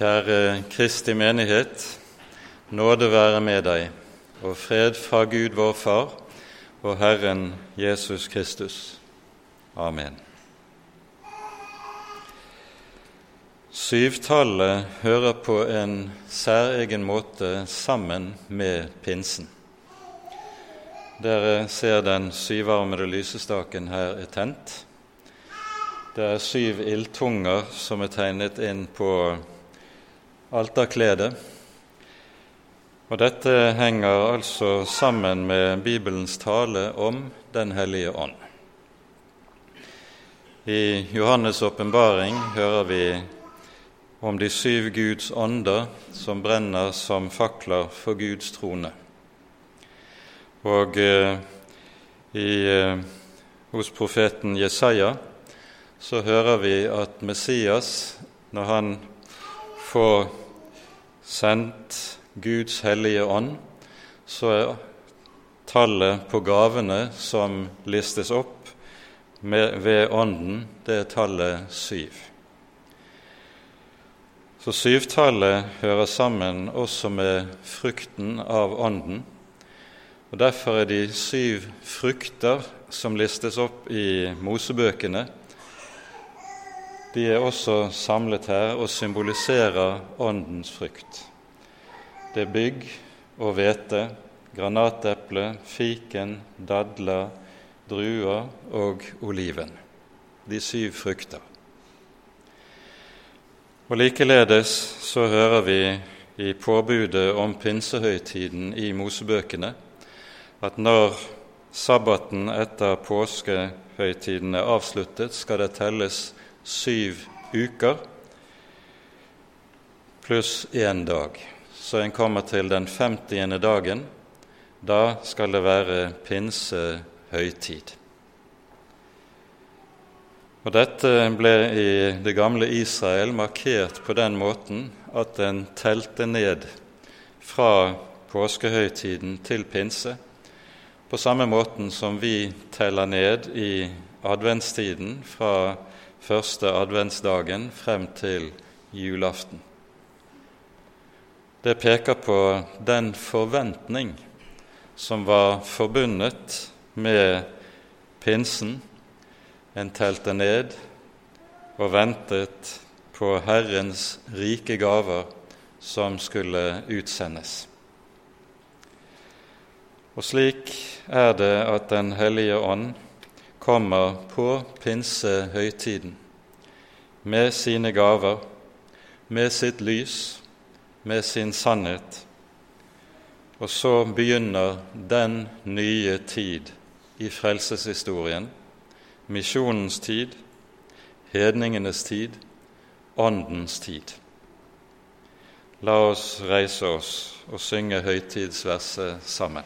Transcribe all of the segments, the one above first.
Kjære Kristi menighet. Nåde være med deg, og fred fra Gud vår Far og Herren Jesus Kristus. Amen. Syvtallet hører på en særegen måte sammen med pinsen. Dere ser den syvarmede lysestaken her er tent. Det er syv ildtunger som er tegnet inn på alterkledet. Og dette henger altså sammen med Bibelens tale om Den hellige ånd. I Johannes' åpenbaring hører vi om de syv Guds ånder som brenner som fakler for Guds trone. Og eh, i, eh, hos profeten Jesaja så hører vi at Messias, når han får sendt Guds hellige ånd, så er tallet på gavene som listes opp med, ved Ånden, det er tallet syv. Så syvtallet hører sammen også med frukten av Ånden. og Derfor er de syv frukter som listes opp i Mosebøkene, de er også samlet her og symboliserer Åndens frukt. Det er bygg og hvete, granateple, fiken, dadler, druer og oliven. De syv frukter. Og Likeledes så hører vi i påbudet om pinsehøytiden i Mosebøkene at når sabbaten etter påskehøytiden er avsluttet, skal det telles syv uker pluss én dag. Så en kommer til den femtiende dagen. Da skal det være pinsehøytid. Og Dette ble i det gamle Israel markert på den måten at en telte ned fra påskehøytiden til pinse, på samme måten som vi teller ned i adventstiden fra første adventsdagen frem til julaften. Det peker på den forventning som var forbundet med pinsen. En telte ned og ventet på Herrens rike gaver som skulle utsendes. Og slik er det at Den hellige ånd kommer på pinsehøytiden med sine gaver, med sitt lys, med sin sannhet. Og så begynner den nye tid i frelseshistorien, misjonens tid, hedningenes tid, åndens tid. La oss reise oss og synge høytidsverset sammen.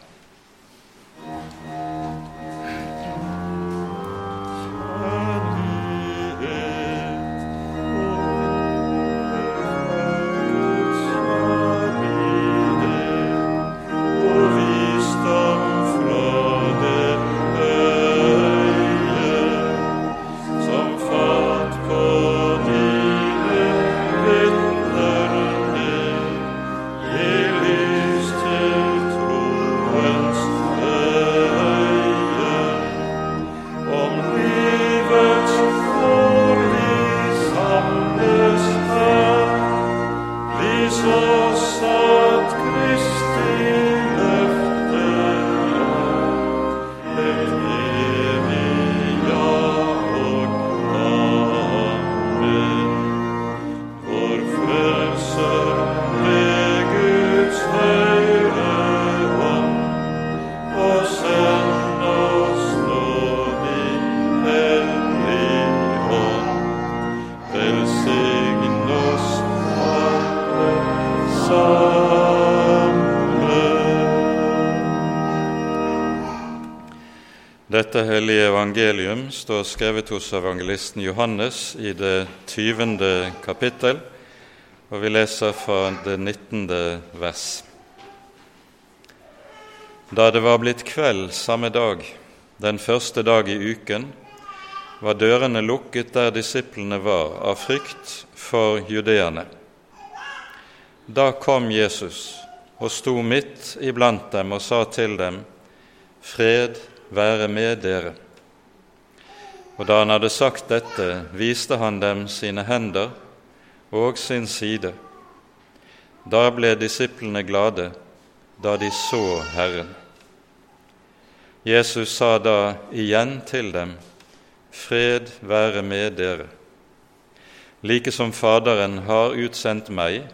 Dette hellige evangelium står skrevet hos evangelisten Johannes i det tyvende kapittel, og vi leser fra det nittende vers. Da det var blitt kveld samme dag, den første dag i uken, var dørene lukket der disiplene var, av frykt for judeerne. Da kom Jesus og sto midt iblant dem og sa til dem, Fred være med dere. Og da han hadde sagt dette, viste han dem sine hender og sin side. Da ble disiplene glade da de så Herren. Jesus sa da igjen til dem, Fred være med dere. Like som Faderen har utsendt meg,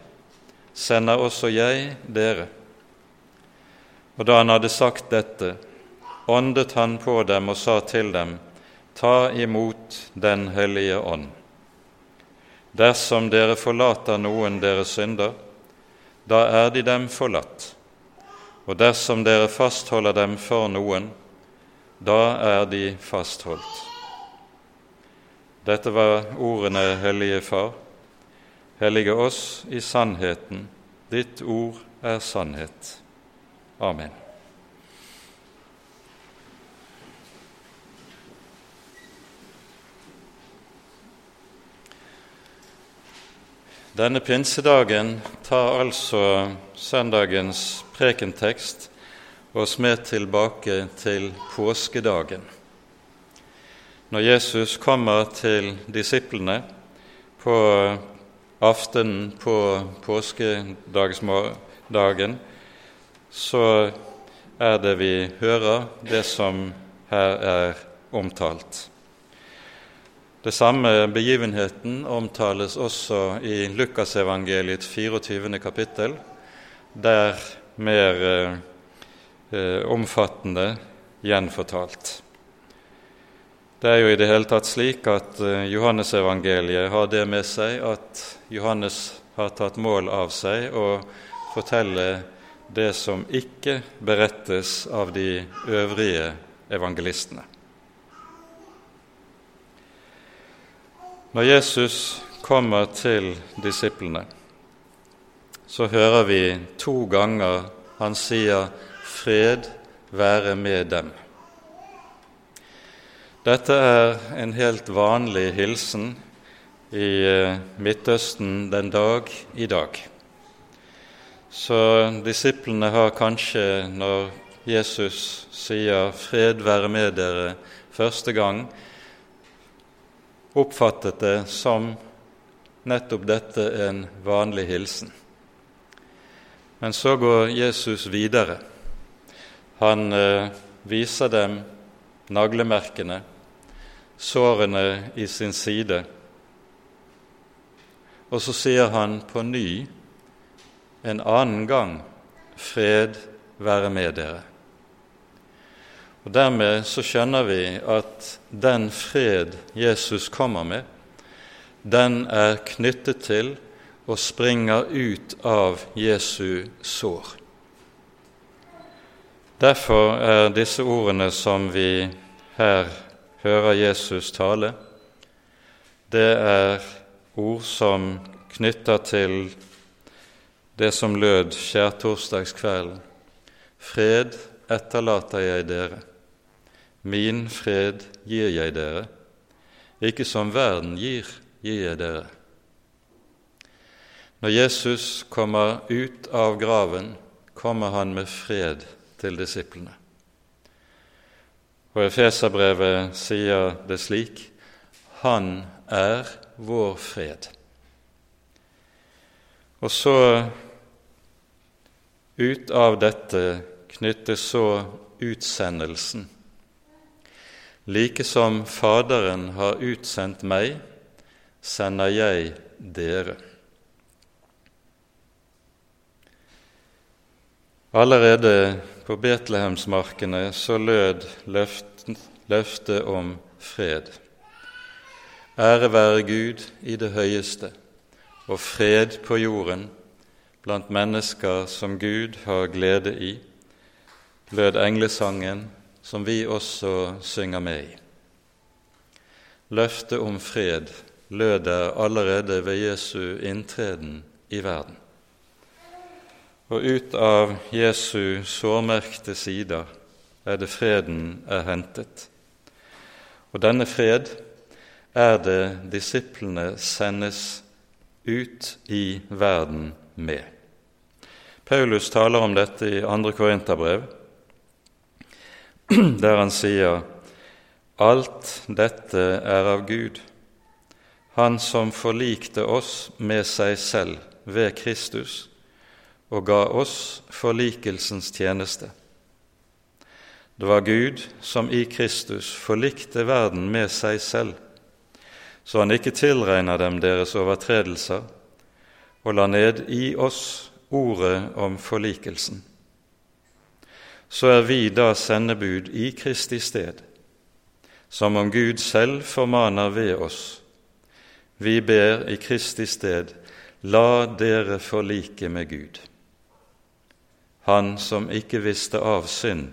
sender også jeg dere. Og da han hadde sagt dette, åndet han på dem og sa til dem, Ta imot Den hellige ånd. Dersom dere forlater noen deres synder, da er de dem forlatt. Og dersom dere fastholder dem for noen, da er de fastholdt. Dette var ordene, Hellige Far. Hellige oss i sannheten. Ditt ord er sannhet. Amen. Denne pinsedagen tar altså søndagens prekentekst oss med tilbake til påskedagen. Når Jesus kommer til disiplene på aftenen på påskedagen, så er det vi hører, det som her er omtalt. Det samme begivenheten omtales også i Lukasevangeliets 24. kapittel, der mer eh, eh, omfattende gjenfortalt. Det er jo i det hele tatt slik at eh, Johannesevangeliet har det med seg at Johannes har tatt mål av seg å fortelle det som ikke berettes av de øvrige evangelistene. Når Jesus kommer til disiplene, så hører vi to ganger han sier 'fred være med dem'. Dette er en helt vanlig hilsen i eh, Midtøsten den dag i dag. Så disiplene har kanskje, når Jesus sier 'fred være med dere' første gang, oppfattet det som nettopp dette en vanlig hilsen. Men så går Jesus videre. Han eh, viser dem naglemerkene, sårene i sin side. Og så sier han på ny en annen gang fred være med dere. Og Dermed så skjønner vi at den fred Jesus kommer med, den er knyttet til og springer ut av Jesu sår. Derfor er disse ordene som vi her hører Jesus tale, det er ord som knytter til det som lød skjærtorsdagskvelden. Fred etterlater jeg dere. Min fred gir jeg dere, ikke som verden gir, gir jeg dere. Når Jesus kommer ut av graven, kommer han med fred til disiplene. Og Efeserbrevet sier det slik Han er vår fred. Og så ut av dette knyttes så utsendelsen Like som Faderen har utsendt meg, sender jeg dere. Allerede på Betlehemsmarkene så lød løftet om fred. Ære være Gud i det høyeste, og fred på jorden blant mennesker som Gud har glede i, lød englesangen som vi også synger med i. Løftet om fred lød der allerede ved Jesu inntreden i verden. Og ut av Jesu sårmerkte sider er det freden er hentet. Og denne fred er det disiplene sendes ut i verden med. Paulus taler om dette i 2. Korinterbrev, der han sier alt dette er av Gud, Han som forlikte oss med seg selv ved Kristus og ga oss forlikelsens tjeneste. Det var Gud som i Kristus forlikte verden med seg selv, så han ikke tilregner dem deres overtredelser, og la ned i oss ordet om forlikelsen. Så er vi da sendebud i Kristi sted, som om Gud selv formaner ved oss. Vi ber i Kristi sted, la dere forlike med Gud. Han som ikke visste av synd,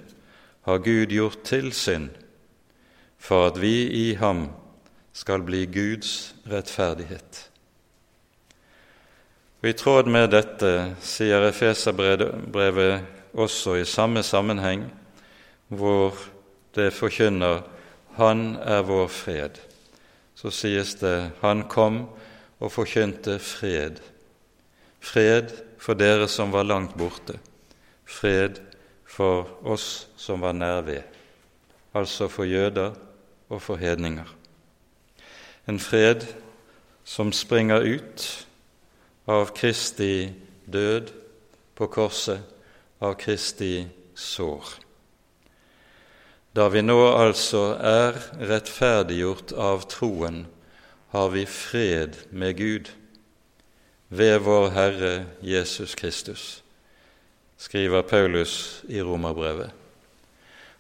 har Gud gjort til synd, for at vi i ham skal bli Guds rettferdighet. Og I tråd med dette sier Efeserbrevet også i samme sammenheng, hvor det forkynner 'Han er vår fred', så sies det 'Han kom og forkynte fred'. Fred for dere som var langt borte, fred for oss som var nær ved, altså for jøder og for hedninger. En fred som springer ut av Kristi død på korset, av Kristi sår. Da vi nå altså er rettferdiggjort av troen, har vi fred med Gud ved vår Herre Jesus Kristus, skriver Paulus i Romerbrevet.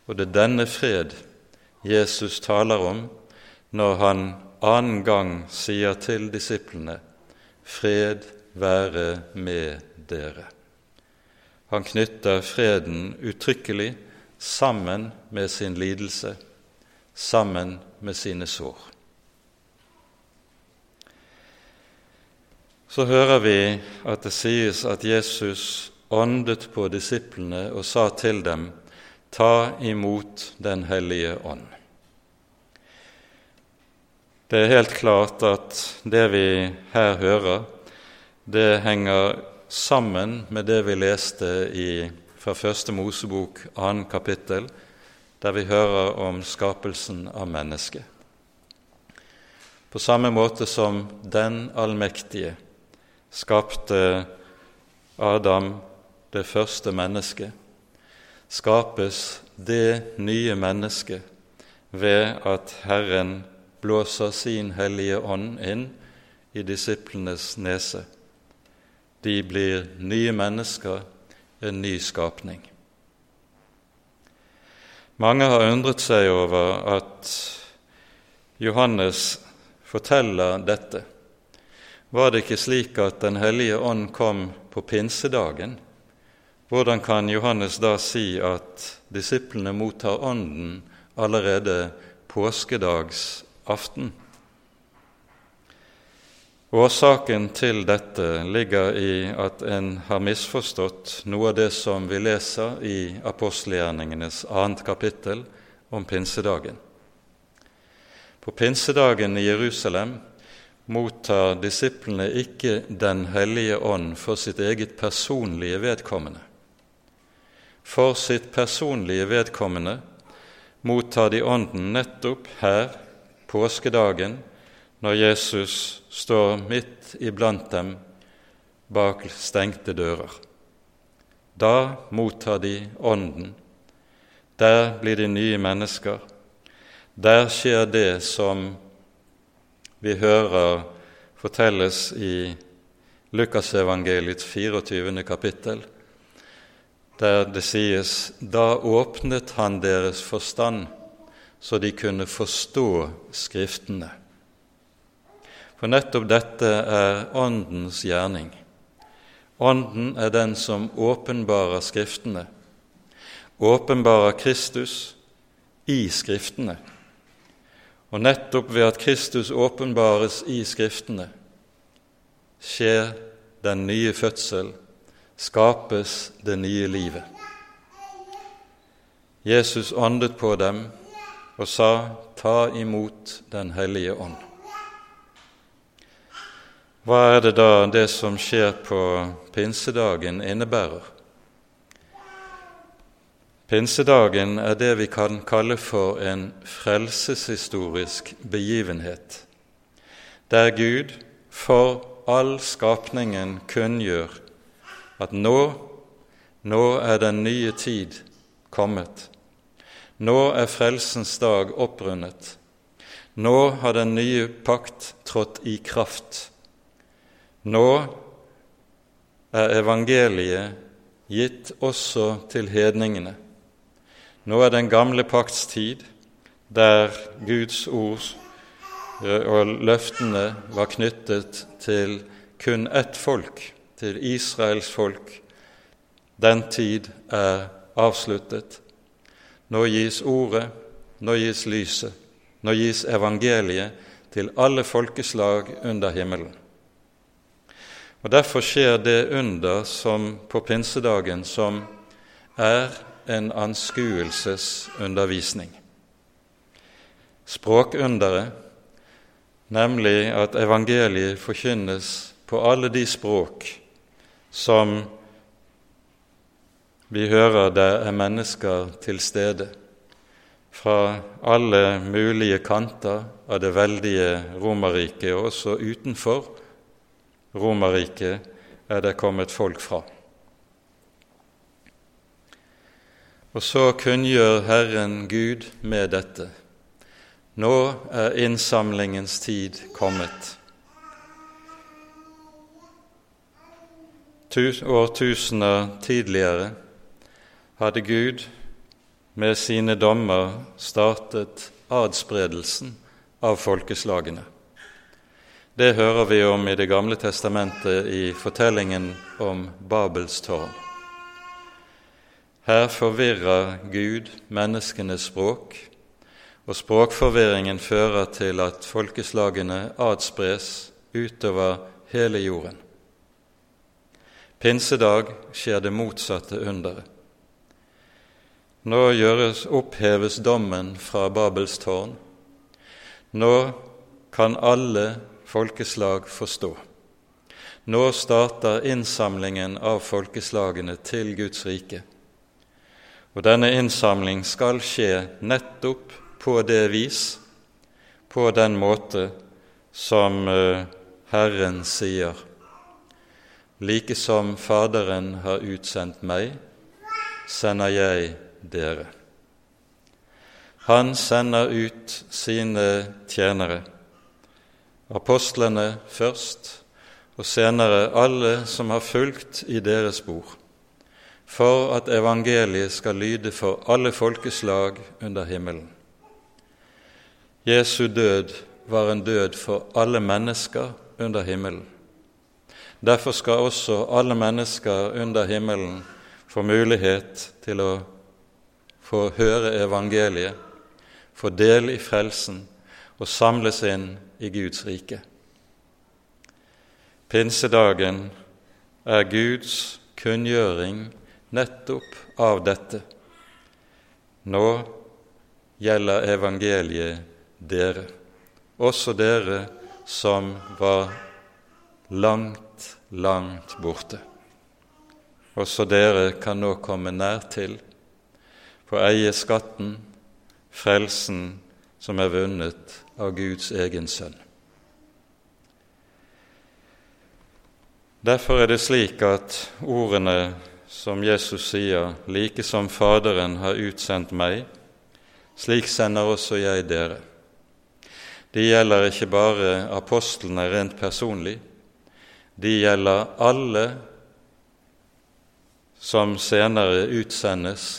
Og det er denne fred Jesus taler om når han annen gang sier til disiplene fred være med dere. Han knytter freden uttrykkelig sammen med sin lidelse, sammen med sine sår. Så hører vi at det sies at Jesus åndet på disiplene og sa til dem:" Ta imot Den hellige ånd. Det er helt klart at det vi her hører, det henger sammen med det vi leste i, fra Første Mosebok, annen kapittel, der vi hører om skapelsen av mennesket. På samme måte som Den allmektige skapte Adam, det første mennesket, skapes det nye mennesket ved at Herren blåser sin hellige ånd inn i disiplenes nese de blir nye mennesker, en ny skapning. Mange har undret seg over at Johannes forteller dette. Var det ikke slik at Den hellige ånd kom på pinsedagen? Hvordan kan Johannes da si at disiplene mottar Ånden allerede påskedagsaften? Årsaken til dette ligger i at en har misforstått noe av det som vi leser i apostelgjerningenes annet kapittel om pinsedagen. På pinsedagen i Jerusalem mottar disiplene ikke Den hellige ånd for sitt eget personlige vedkommende. For sitt personlige vedkommende mottar de Ånden nettopp her, påskedagen, når Jesus står midt iblant dem bak stengte dører. Da mottar de Ånden. Der blir de nye mennesker. Der skjer det som vi hører fortelles i Lukasevangeliets 24. kapittel, der det sies da åpnet han deres forstand så de kunne forstå Skriftene. For nettopp dette er Åndens gjerning. Ånden er den som åpenbarer Skriftene, åpenbarer Kristus i Skriftene. Og nettopp ved at Kristus åpenbares i Skriftene, skjer den nye fødsel, skapes det nye livet. Jesus åndet på dem og sa, Ta imot Den hellige ånd. Hva er det da det som skjer på pinsedagen, innebærer? Pinsedagen er det vi kan kalle for en frelseshistorisk begivenhet, der Gud for all skapningen kunngjør at nå, nå er den nye tid kommet. Nå er frelsens dag opprundet. Nå har den nye pakt trådt i kraft. Nå er evangeliet gitt også til hedningene. Nå er den gamle pakts tid, der Guds ord og løftene var knyttet til kun ett folk, til Israels folk. Den tid er avsluttet. Nå gis ordet, nå gis lyset, nå gis evangeliet til alle folkeslag under himmelen. Og Derfor skjer det under som på pinsedagen som er en anskuelsesundervisning. Språkunderet, nemlig at evangeliet forkynnes på alle de språk som vi hører det er mennesker til stede, fra alle mulige kanter av det veldige Romerriket, og også utenfor Romerriket er det kommet folk fra. Og så kunngjør Herren Gud med dette. Nå er innsamlingens tid kommet. Årtusener tidligere hadde Gud med sine dommer startet adspredelsen av folkeslagene. Det hører vi om i Det gamle testamentet i fortellingen om Babels tårn. Her forvirrer Gud menneskenes språk, og språkforvirringen fører til at folkeslagene adspres utover hele jorden. Pinsedag skjer det motsatte underet. Nå gjøres, oppheves dommen fra Babels tårn. Nå kan alle folkeslag forstå. Nå starter innsamlingen av folkeslagene til Guds rike. Og denne innsamling skal skje nettopp på det vis, på den måte som eh, Herren sier. Like som Faderen har utsendt meg, sender jeg dere. Han sender ut sine tjenere apostlene først, og senere alle som har fulgt i deres spor, for at evangeliet skal lyde for alle folkeslag under himmelen. Jesu død var en død for alle mennesker under himmelen. Derfor skal også alle mennesker under himmelen få mulighet til å få høre evangeliet, få del i frelsen og samles inn i Guds rike. Pinsedagen er Guds kunngjøring nettopp av dette. Nå gjelder evangeliet dere, også dere som var langt, langt borte. Også dere kan nå komme nær til, få eie skatten, frelsen som er vunnet av Guds egen sønn. Derfor er det slik at ordene som Jesus sier, like som Faderen har utsendt meg, slik sender også jeg dere. De gjelder ikke bare apostlene rent personlig, de gjelder alle som senere utsendes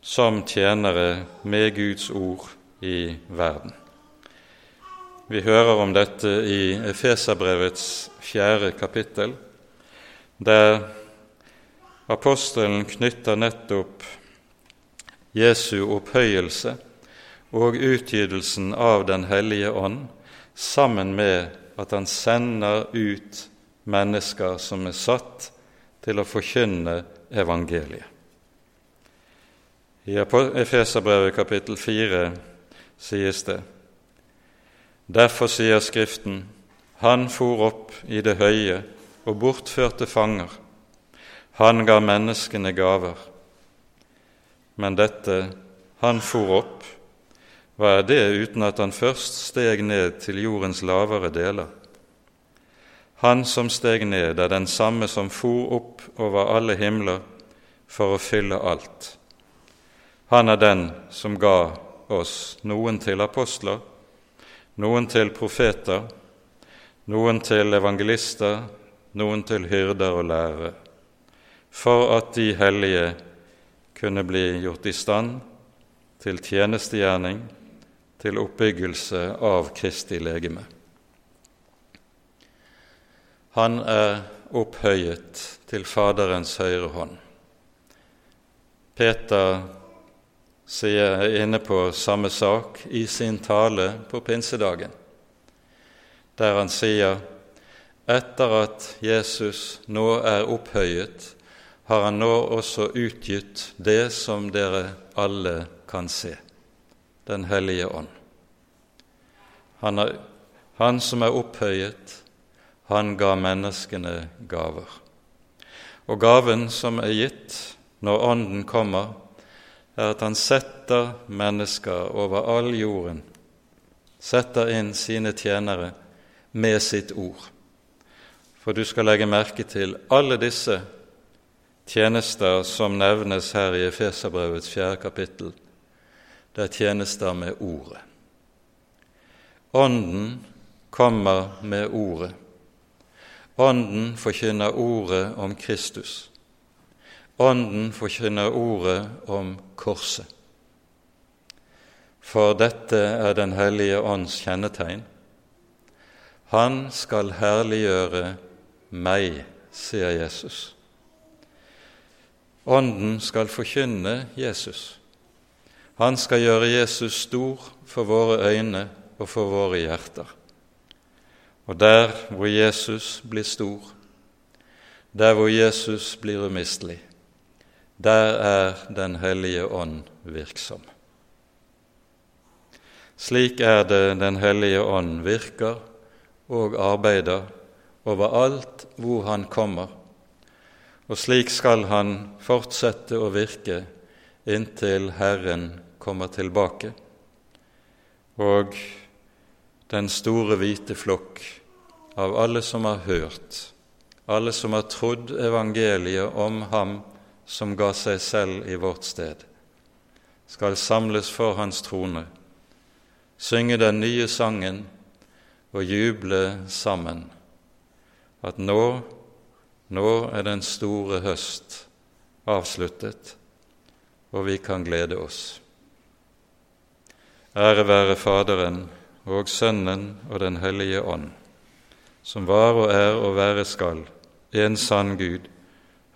som tjenere med Guds ord i verden. Vi hører om dette i Efeserbrevets fjerde kapittel, der apostelen knytter nettopp Jesu opphøyelse og utgytelsen av Den hellige ånd sammen med at han sender ut mennesker som er satt til å forkynne evangeliet. I Efeserbrevet kapittel 4 sies det. Derfor sier Skriften, Han for opp i det høye og bortførte fanger. Han ga menneskene gaver. Men dette han for opp, hva er det uten at han først steg ned til jordens lavere deler? Han som steg ned, er den samme som for opp over alle himler for å fylle alt. Han er den som ga oss noen til apostler, noen til profeter, noen til evangelister, noen til hyrder og lærere, for at de hellige kunne bli gjort i stand til tjenestegjerning, til oppbyggelse av Kristi legeme. Han er opphøyet til Faderens høyre hånd. Peter sier inne på samme sak i sin tale på pinsedagen, der han sier etter at Jesus nå er opphøyet, har han nå også utgitt det som dere alle kan se, Den hellige ånd. Han, er, han som er opphøyet, han ga menneskene gaver. Og gaven som er gitt når Ånden kommer, er at han setter mennesker over all jorden, setter inn sine tjenere med sitt ord. For du skal legge merke til alle disse tjenester som nevnes her i Efeserbrevets fjerde kapittel. Det er tjenester med Ordet. Ånden kommer med Ordet. Ånden forkynner Ordet om Kristus. Ånden forkynner Ordet om Korset. For dette er Den hellige ånds kjennetegn. Han skal herliggjøre meg, sier Jesus. Ånden skal forkynne Jesus. Han skal gjøre Jesus stor for våre øyne og for våre hjerter. Og der hvor Jesus blir stor, der hvor Jesus blir umistelig, der er Den hellige ånd virksom. Slik er det Den hellige ånd virker og arbeider overalt hvor han kommer, og slik skal han fortsette å virke inntil Herren kommer tilbake, og den store, hvite flokk av alle som har hørt, alle som har trodd evangeliet om ham som ga seg selv i vårt sted, skal samles for hans trone, synge den nye sangen og juble sammen at nå, nå er den store høst avsluttet, og vi kan glede oss. Ære være Faderen og Sønnen og Den hellige ånd, som var og er og være skal, en sann Gud,